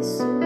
this.